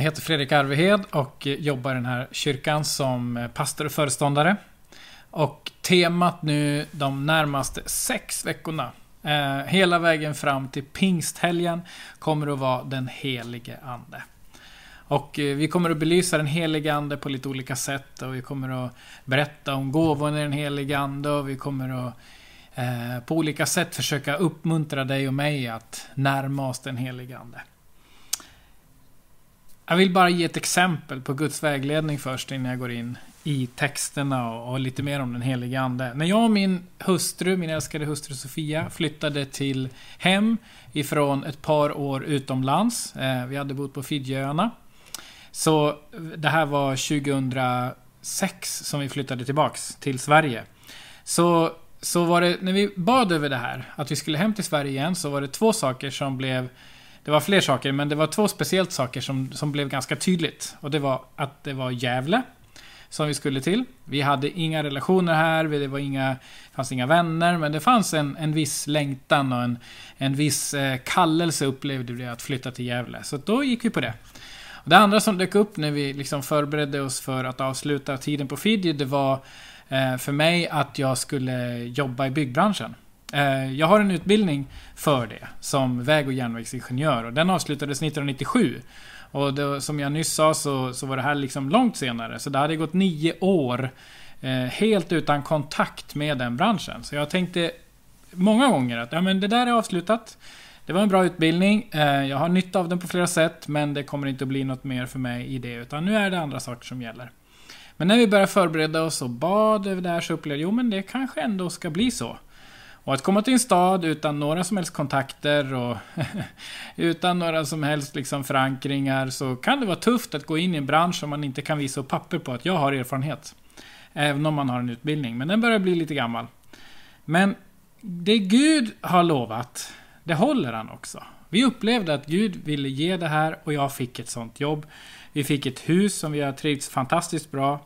Jag heter Fredrik Arvehed och eh, jobbar i den här kyrkan som eh, pastor och föreståndare. Och temat nu de närmaste sex veckorna, eh, hela vägen fram till pingsthelgen, kommer att vara den helige Ande. Och eh, vi kommer att belysa den helige Ande på lite olika sätt och vi kommer att berätta om gåvorna i den helige Ande och vi kommer att eh, på olika sätt försöka uppmuntra dig och mig att närma oss den helige Ande. Jag vill bara ge ett exempel på Guds vägledning först innan jag går in i texterna och, lite mer om den helige Ande. När jag och min hustru, min älskade hustru Sofia, flyttade till hem ifrån ett par år utomlands. Eh, vi hade bott på Fidjöarna. Så det här var 2006 som vi flyttade tillbaks till Sverige. Så, så var det, när vi bad över det här, att vi skulle hem till Sverige igen, så var det två saker som blev det var fler saker, men det var två speciellt saker som, som blev ganska tydligt. Och det var att det var Gävle som vi skulle till. Vi hade inga relationer här, det var inga, fanns inga vänner, men det fanns en, en viss längtan och en, en viss eh, kallelse upplevde vi att flytta till Gävle. Så då gick vi på det. Och det andra som dök upp när vi liksom förberedde oss för att avsluta tiden på Fiji, det var eh, för mig att jag skulle jobba i byggbranschen. Eh, jag har en utbildning för det som väg och järnvägsingenjör och den avslutades 1997. Och det, som jag nyss sa så, så var det här liksom långt senare. Så det hade gått nio år eh, helt utan kontakt med den branschen. Så jag tänkte många gånger att ja, men det där är avslutat. Det var en bra utbildning. Eh, jag har nytta av den på flera sätt men det kommer inte att bli något mer för mig i det. Utan nu är det andra saker som gäller. Men när vi började förbereda oss och bad över det här så upplevde jag jo men det kanske ändå ska bli så. Och att komma till en stad utan några som helst kontakter och utan några som helst liksom förankringar så kan det vara tufft att gå in i en bransch som man inte kan visa upp papper på att jag har erfarenhet. Även om man har en utbildning, men den börjar bli lite gammal. Men det Gud har lovat, det håller han också. Vi upplevde att Gud ville ge det här och jag fick ett sånt jobb. Vi fick ett hus som vi har trivts fantastiskt bra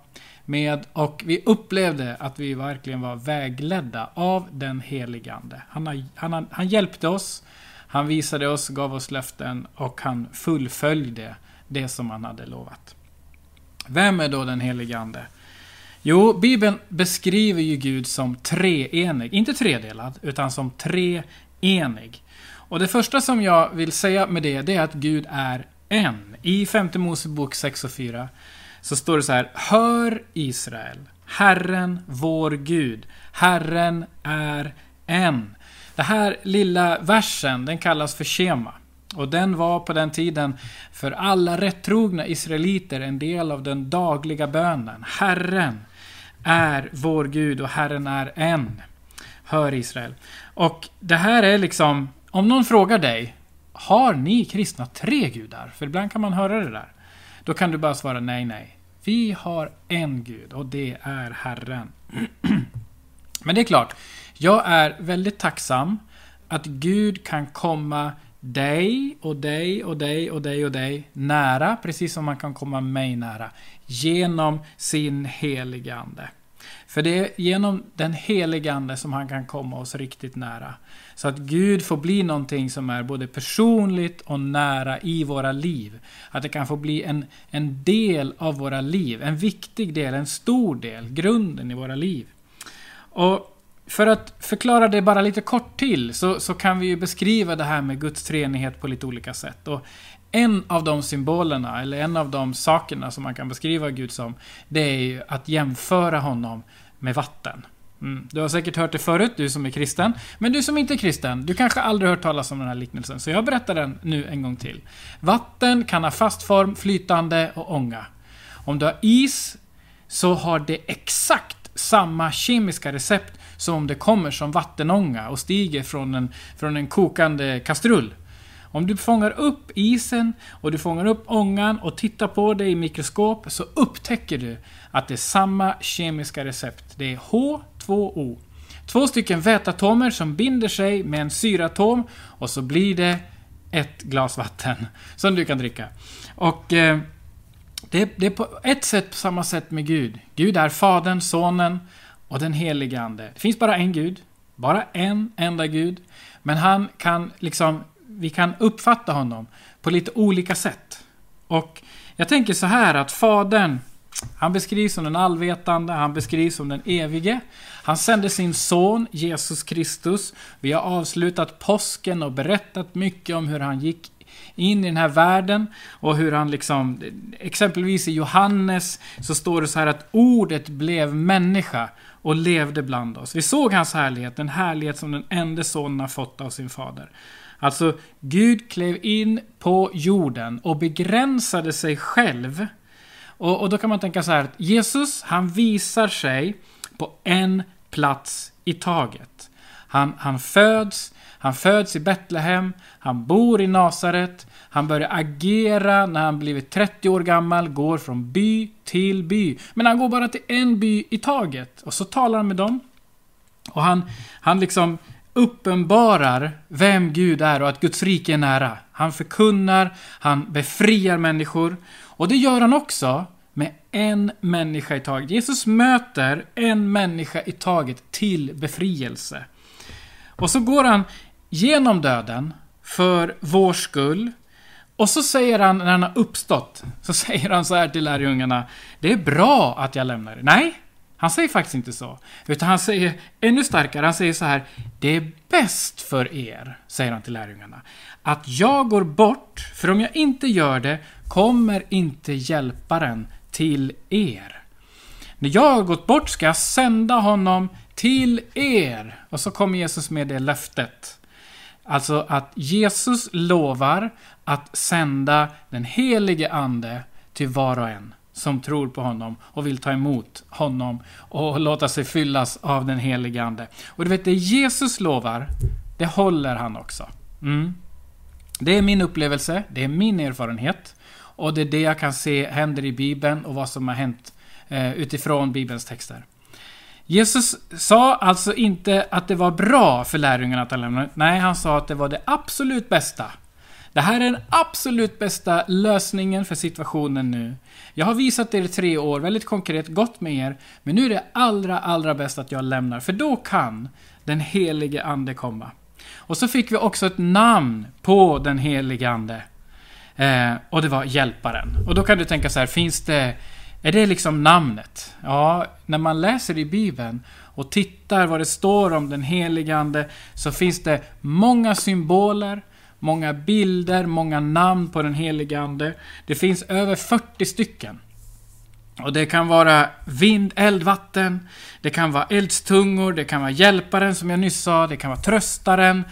med och vi upplevde att vi verkligen var vägledda av den helige Ande. Han, har, han, han hjälpte oss, han visade oss, gav oss löften och han fullföljde det som han hade lovat. Vem är då den helige Ande? Jo, Bibeln beskriver ju Gud som treenig. Inte tredelad, utan som treenig. Och det första som jag vill säga med det, det är att Gud är en. I femte Mosebok 6 och 4 så står det så här. Hör Israel, Herren vår Gud, Herren är en. Den här lilla versen, den kallas för Shema. Och den var på den tiden för alla rättrogna israeliter en del av den dagliga bönen. Herren är vår Gud och Herren är en. Hör Israel. Och det här är liksom, om någon frågar dig, har ni kristna tre gudar? För ibland kan man höra det där. Då kan du bara svara nej, nej. Vi har en Gud och det är Herren. Men det är klart, jag är väldigt tacksam att Gud kan komma dig och dig och dig och dig och dig nära, precis som man kan komma mig nära, genom sin heliga Ande. För det är genom den helige Ande som han kan komma oss riktigt nära. Så att Gud får bli någonting som är både personligt och nära i våra liv. Att det kan få bli en, en del av våra liv. En viktig del, en stor del, grunden i våra liv. Och för att förklara det bara lite kort till så, så kan vi ju beskriva det här med Guds treenighet på lite olika sätt. Och en av de symbolerna, eller en av de sakerna som man kan beskriva Gud som, det är ju att jämföra honom med vatten. Mm. Du har säkert hört det förut, du som är kristen. Men du som inte är kristen, du kanske aldrig hört talas om den här liknelsen. Så jag berättar den nu en gång till. Vatten kan ha fast form, flytande och ånga. Om du har is, så har det exakt samma kemiska recept som om det kommer som vattenånga och stiger från en, från en kokande kastrull. Om du fångar upp isen och du fångar upp ångan och tittar på det i mikroskop så upptäcker du att det är samma kemiska recept. Det är H2O. Två stycken väteatomer som binder sig med en syratom och så blir det ett glas vatten som du kan dricka. Och eh, det, det, är på ett sätt på samma sätt med Gud. Gud är Fadern, Sonen och den helige Ande. Det finns bara en Gud. Bara en enda Gud. Men han kan liksom vi kan uppfatta honom på lite olika sätt. Och Jag tänker så här att Fadern, han beskrivs som den allvetande, han beskrivs som den evige. Han sände sin son Jesus Kristus. Vi har avslutat påsken och berättat mycket om hur han gick in i den här världen och hur han liksom, exempelvis i Johannes så står det så här att ordet blev människa och levde bland oss. Vi såg hans härlighet, den härlighet som den enda sonen har fått av sin fader. Alltså, Gud klev in på jorden och begränsade sig själv. Och, och då kan man tänka så här att Jesus, han visar sig på en plats i taget. Han, han föds, han föds i Betlehem, han bor i Nasaret, han börjar agera när han blivit 30 år gammal, går från by till by. Men han går bara till en by i taget. Och så talar han med dem. Och han, han liksom uppenbarar vem Gud är och att Guds rike är nära. Han förkunnar, han befriar människor. Och det gör han också med en människa i taget. Jesus möter en människa i taget till befrielse. Och så går han genom döden för vår skull. Och så säger han, när han har uppstått, så säger han så här till lärjungarna. Det är bra att jag lämnar er. Nej, han säger faktiskt inte så. Utan han säger ännu starkare, han säger så här. Det är bäst för er, säger han till lärjungarna. Att jag går bort, för om jag inte gör det kommer inte hjälparen till er. När jag har gått bort ska jag sända honom till er. Och så kommer Jesus med det löftet. Alltså att Jesus lovar att sända den helige Ande till var och en som tror på honom och vill ta emot honom och låta sig fyllas av den helige Ande. Och du vet, det Jesus lovar, det håller han också. Mm. Det är min upplevelse, det är min erfarenhet. Och det är det jag kan se händer i Bibeln och vad som har hänt eh, utifrån Bibelns texter. Jesus sa alltså inte att det var bra för lärjungarna att han lämnade. Nej, han sa att det var det absolut bästa. Det här är den absolut bästa lösningen för situationen nu. Jag har visat er i tre år, väldigt konkret, gått med er. Men nu är det allra, allra bäst att jag lämnar. För då kan den helige Ande komma. Och så fick vi också ett namn på den helige Ande. Eh, och det var Hjälparen. Och då kan du tänka så här, finns det... Är det liksom namnet? Ja, när man läser i Bibeln och tittar vad det står om den helige Ande så finns det många symboler, många bilder, många namn på den helige Ande. Det finns över 40 stycken. Och det kan vara vind, eld, vatten. Det kan vara eldstungor, det kan vara hjälparen som jag nyss sa, det kan vara tröstaren.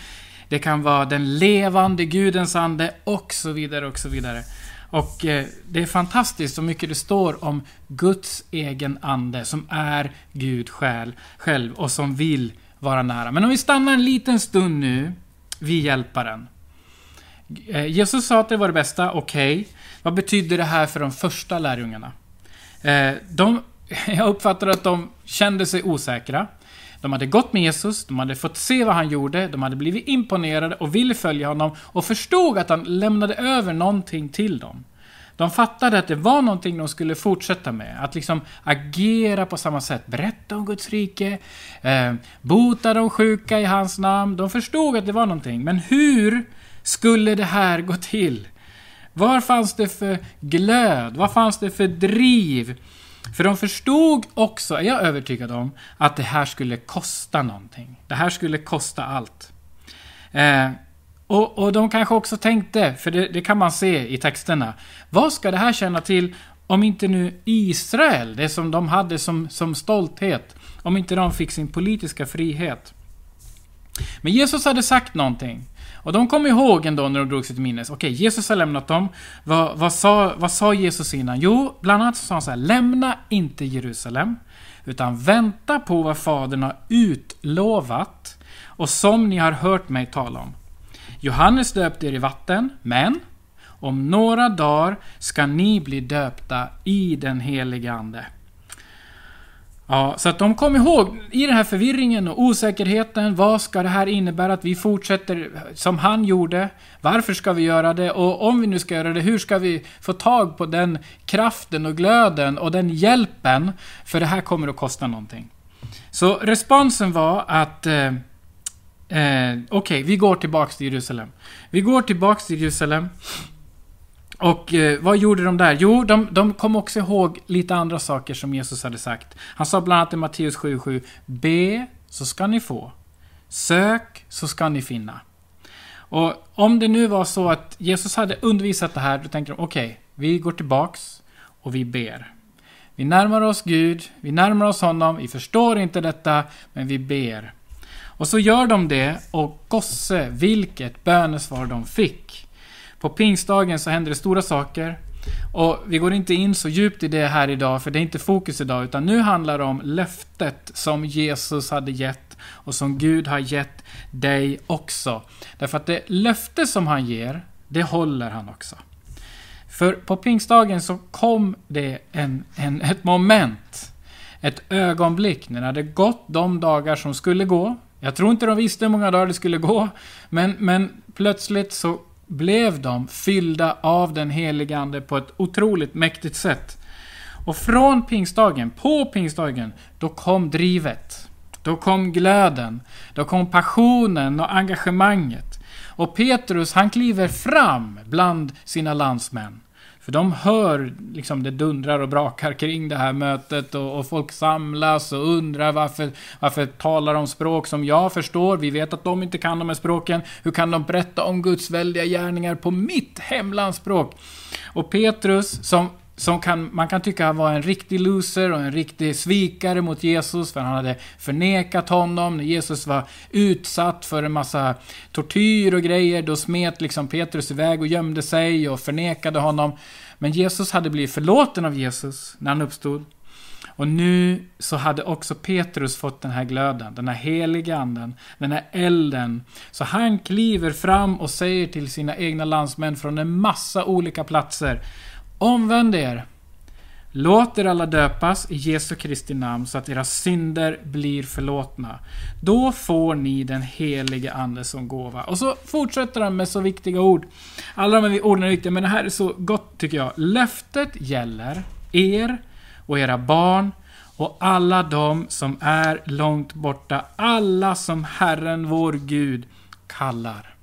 Det kan vara den levande Gudens ande och så vidare och så vidare. Och eh, det är fantastiskt så mycket det står om Guds egen ande som är Gud själv och som vill vara nära. Men om vi stannar en liten stund nu vid hjälparen. Eh, Jesus sa att det var det bästa, okej. Okay. Vad betyder det här för de första lärjungarna? Eh, de, jag uppfattar att de kände sig osäkra. De hade gått med Jesus, de hade fått se vad han gjorde, de hade blivit imponerade och ville följa honom och förstod att han lämnade över någonting till dem. De fattade att det var någonting de skulle fortsätta med. Att liksom agera på samma sätt. Berätta om Guds rike. Eh, bota de sjuka i hans namn. De förstod att det var någonting. Men hur skulle det här gå till? Vad fanns det för glöd? Vad fanns det för driv? För de förstod också, är jag övertygad om, att det här skulle kosta någonting. Det här skulle kosta allt. Eh, och, och de kanske också tänkte, för det, det, kan man se i texterna, vad ska det här känna till om inte nu Israel, det som de hade som, som stolthet, om inte de fick sin politiska frihet. Men Jesus hade sagt någonting. Och de kom ihåg ändå när de drog sig till minnes. Okej, Jesus har lämnat dem. Vad, vad, sa, vad sa Jesus innan? Jo, bland annat så sa han så här. Lämna inte Jerusalem. Utan vänta på vad Fadern har utlovat. Och som ni har hört mig tala om. Johannes döpte er i vatten, men om några dagar ska ni bli döpta i den helige Ande. Ja, så att de kom ihåg, i den här förvirringen och osäkerheten, vad ska det här innebära att vi fortsätter som han gjorde? Varför ska vi göra det? Och om vi nu ska göra det, hur ska vi få tag på den kraften och glöden och den hjälpen? För det här kommer att kosta någonting. Så responsen var att eh, eh, Okej, okay, vi går tillbaks till Jerusalem. Vi går tillbaks till Jerusalem. Och eh, vad gjorde de där? Jo, de, de kom också ihåg lite andra saker som Jesus hade sagt. Han sa bland annat i Matteus 7.7 Be, så ska ni få. Sök, så ska ni finna. Och om det nu var så att Jesus hade undervisat det här, då tänkte de okej, okay, vi går tillbaks och vi ber. Vi närmar oss Gud, vi närmar oss honom, vi förstår inte detta, men vi ber. Och så gör de det och gosse vilket bönesvar de fick. På pingstdagen så händer det stora saker. Och vi går inte in så djupt i det här idag, för det är inte fokus idag, utan nu handlar det om löftet som Jesus hade gett och som Gud har gett dig också. Därför att det löfte som han ger, det håller han också. För på pingstdagen så kom det en, en, ett moment, ett ögonblick när det hade gått de dagar som skulle gå. Jag tror inte de visste hur många dagar det skulle gå, men, men plötsligt så blev de fyllda av den helige Ande på ett otroligt mäktigt sätt. Och från pingstdagen, på pingstdagen, då kom drivet. Då kom glöden. Då kom passionen och engagemanget. Och Petrus, han kliver fram bland sina landsmän. För de hör liksom det dundrar och brakar kring det här mötet och, och, folk samlas och undrar varför, varför talar de språk som jag förstår? Vi vet att de inte kan de här språken. Hur kan de berätta om Guds väldiga gärningar på mitt hemlandsspråk? Och Petrus, som som kan, man kan tycka var en riktig loser och en riktig svikare mot Jesus för han hade förnekat honom. När Jesus var utsatt för en massa tortyr och grejer, då smet liksom Petrus iväg och gömde sig och förnekade honom. Men Jesus hade blivit förlåten av Jesus när han uppstod. Och nu så hade också Petrus fått den här glöden, den här heliga anden, den här elden. Så han kliver fram och säger till sina egna landsmän från en massa olika platser Omvänd er. Låt er alla döpas i Jesu Kristi namn så att era synder blir förlåtna. Då får ni den helige Ande som gåva. Och så fortsätter han med så viktiga ord. Alla de här orden är viktiga, men det här är så gott tycker jag. Löftet gäller er och era barn och alla de som är långt borta. Alla som Herren vår Gud kallar.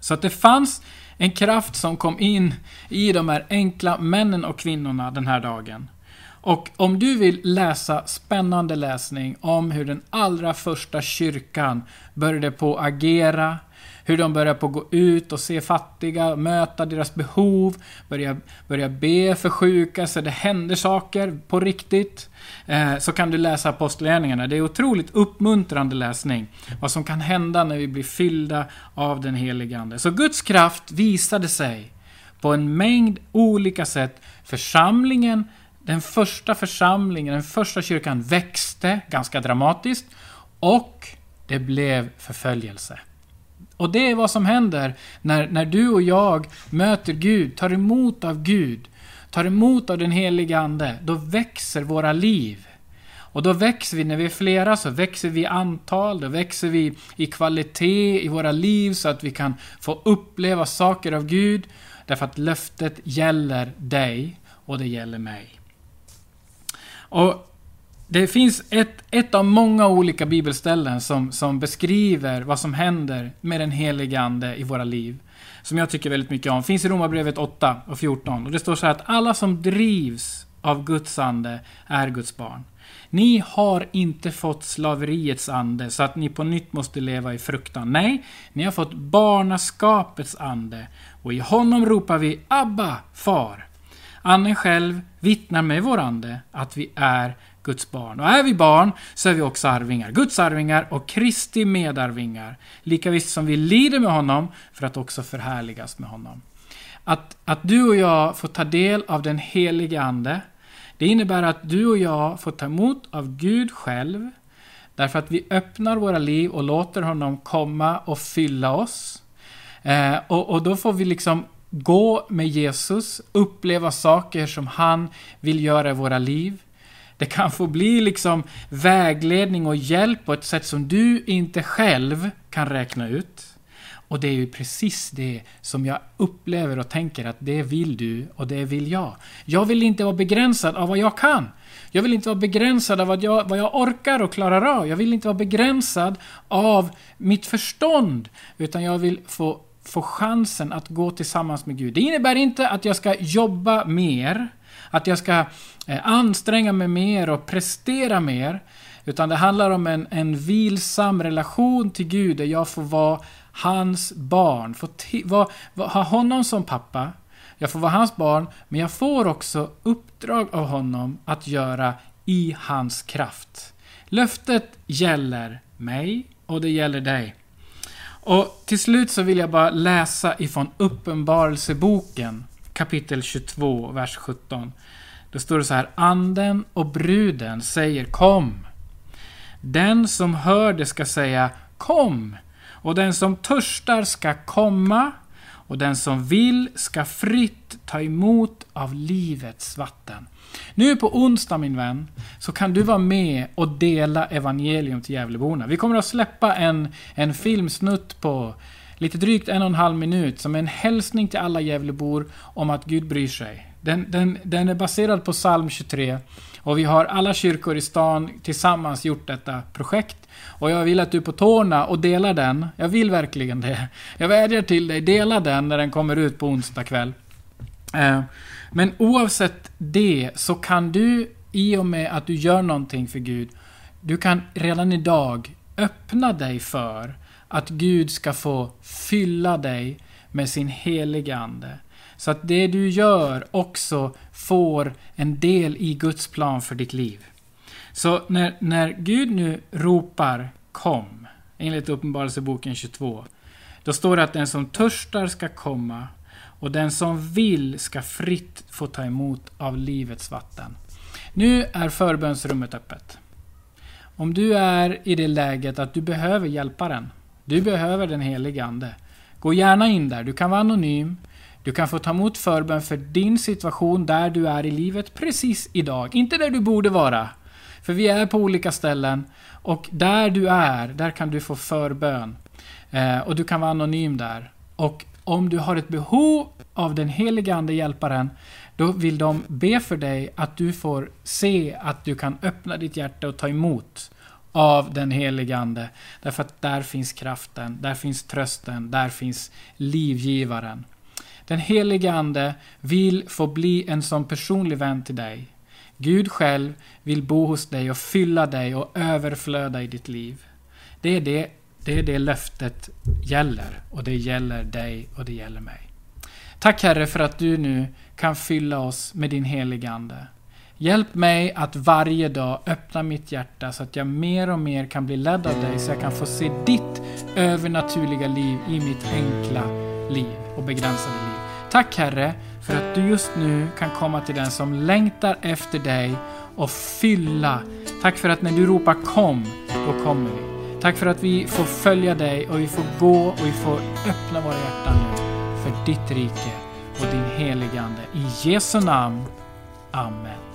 Så att det fanns en kraft som kom in i de här enkla männen och kvinnorna den här dagen. Och om du vill läsa spännande läsning om hur den allra första kyrkan började på att agera, hur de börjar på att gå ut och se fattiga, möta deras behov, börja, börja be för sjuka så det händer saker på riktigt. Eh, så kan du läsa Apostlagärningarna. Det är otroligt uppmuntrande läsning. Vad som kan hända när vi blir fyllda av den helige Ande. Så Guds kraft visade sig på en mängd olika sätt. Församlingen, den första församlingen, den första kyrkan växte ganska dramatiskt. Och det blev förföljelse. Och det är vad som händer när, när du och jag möter Gud, tar emot av Gud, tar emot av den heliga Ande. Då växer våra liv. Och då växer vi, när vi är flera, så växer vi i antal, då växer vi i kvalitet i våra liv så att vi kan få uppleva saker av Gud. Därför att löftet gäller dig och det gäller mig. Och det finns ett, ett av många olika bibelställen som, som beskriver vad som händer med den helige Ande i våra liv. Som jag tycker väldigt mycket om. Finns i Romarbrevet 8 och 14. Och det står så här att alla som drivs av Guds ande är Guds barn. Ni har inte fått slaveriets ande så att ni på nytt måste leva i fruktan. Nej, ni har fått barnaskapets ande och i honom ropar vi Abba, far. Anden själv vittnar med vår ande att vi är Guds barn. Och är vi barn så är vi också arvingar. Guds arvingar och Kristi medarvingar. Lika visst som vi lider med honom för att också förhärligas med honom. Att, att du och jag får ta del av den helige Ande, det innebär att du och jag får ta emot av Gud själv, därför att vi öppnar våra liv och låter honom komma och fylla oss. Eh, och, och då får vi liksom gå med Jesus, uppleva saker som han vill göra i våra liv. Det kan få bli liksom vägledning och hjälp på ett sätt som du inte själv kan räkna ut. Och det är ju precis det som jag upplever och tänker att det vill du och det vill jag. Jag vill inte vara begränsad av vad jag kan. Jag vill inte vara begränsad av vad jag, vad jag orkar och klarar av. Jag vill inte vara begränsad av mitt förstånd. Utan jag vill få få chansen att gå tillsammans med Gud. Det innebär inte att jag ska jobba mer, att jag ska eh, anstränga mig mer och prestera mer. Utan det handlar om en, en vilsam relation till Gud där jag får vara hans barn. Får var, var, ha honom som pappa. Jag får vara hans barn, men jag får också uppdrag av honom att göra i hans kraft. Löftet gäller mig och det gäller dig. Och till slut så vill jag bara läsa ifrån Uppenbarelseboken kapitel 22, vers 17. Då står det så här. Anden och bruden säger kom. Den som hör det ska säga kom. Och den som törstar ska komma. Och den som vill ska fritt ta emot av livets vatten. Nu på onsdag min vän, så kan du vara med och dela evangelium till Gävleborna. Vi kommer att släppa en, en filmsnutt på lite drygt en och en halv minut som är en hälsning till alla Gävlebor om att Gud bryr sig. Den, den, den är baserad på psalm 23 och vi har alla kyrkor i stan tillsammans gjort detta projekt. Och jag vill att du är på tårna och delar den. Jag vill verkligen det. Jag vädjar till dig, dela den när den kommer ut på onsdag kväll. Eh, men oavsett det så kan du, i och med att du gör någonting för Gud, du kan redan idag öppna dig för att Gud ska få fylla dig med sin heliga Ande. Så att det du gör också får en del i Guds plan för ditt liv. Så när, när Gud nu ropar Kom, enligt Uppenbarelseboken 22, då står det att den som törstar ska komma och den som vill ska fritt få ta emot av livets vatten. Nu är förbönsrummet öppet. Om du är i det läget att du behöver hjälparen, du behöver den helige Ande, gå gärna in där. Du kan vara anonym. Du kan få ta emot förbön för din situation där du är i livet precis idag. Inte där du borde vara. För vi är på olika ställen och där du är, där kan du få förbön. Eh, och du kan vara anonym där. Och om du har ett behov av den helige Ande, hjälparen, då vill de be för dig att du får se att du kan öppna ditt hjärta och ta emot av den helige Ande. Därför att där finns kraften, där finns trösten, där finns livgivaren. Den helige Ande vill få bli en sån personlig vän till dig. Gud själv vill bo hos dig och fylla dig och överflöda i ditt liv. Det är det, det, är det löftet gäller. Och det gäller dig och det gäller mig. Tack Herre för att du nu kan fylla oss med din helige Ande. Hjälp mig att varje dag öppna mitt hjärta så att jag mer och mer kan bli ledd av dig så jag kan få se ditt övernaturliga liv i mitt enkla liv och begränsade liv. Tack Herre för att du just nu kan komma till den som längtar efter dig och fylla. Tack för att när du ropar kom, då kommer vi. Tack för att vi får följa dig och vi får gå och vi får öppna våra hjärtan nu för ditt rike och din heligande. I Jesu namn. Amen.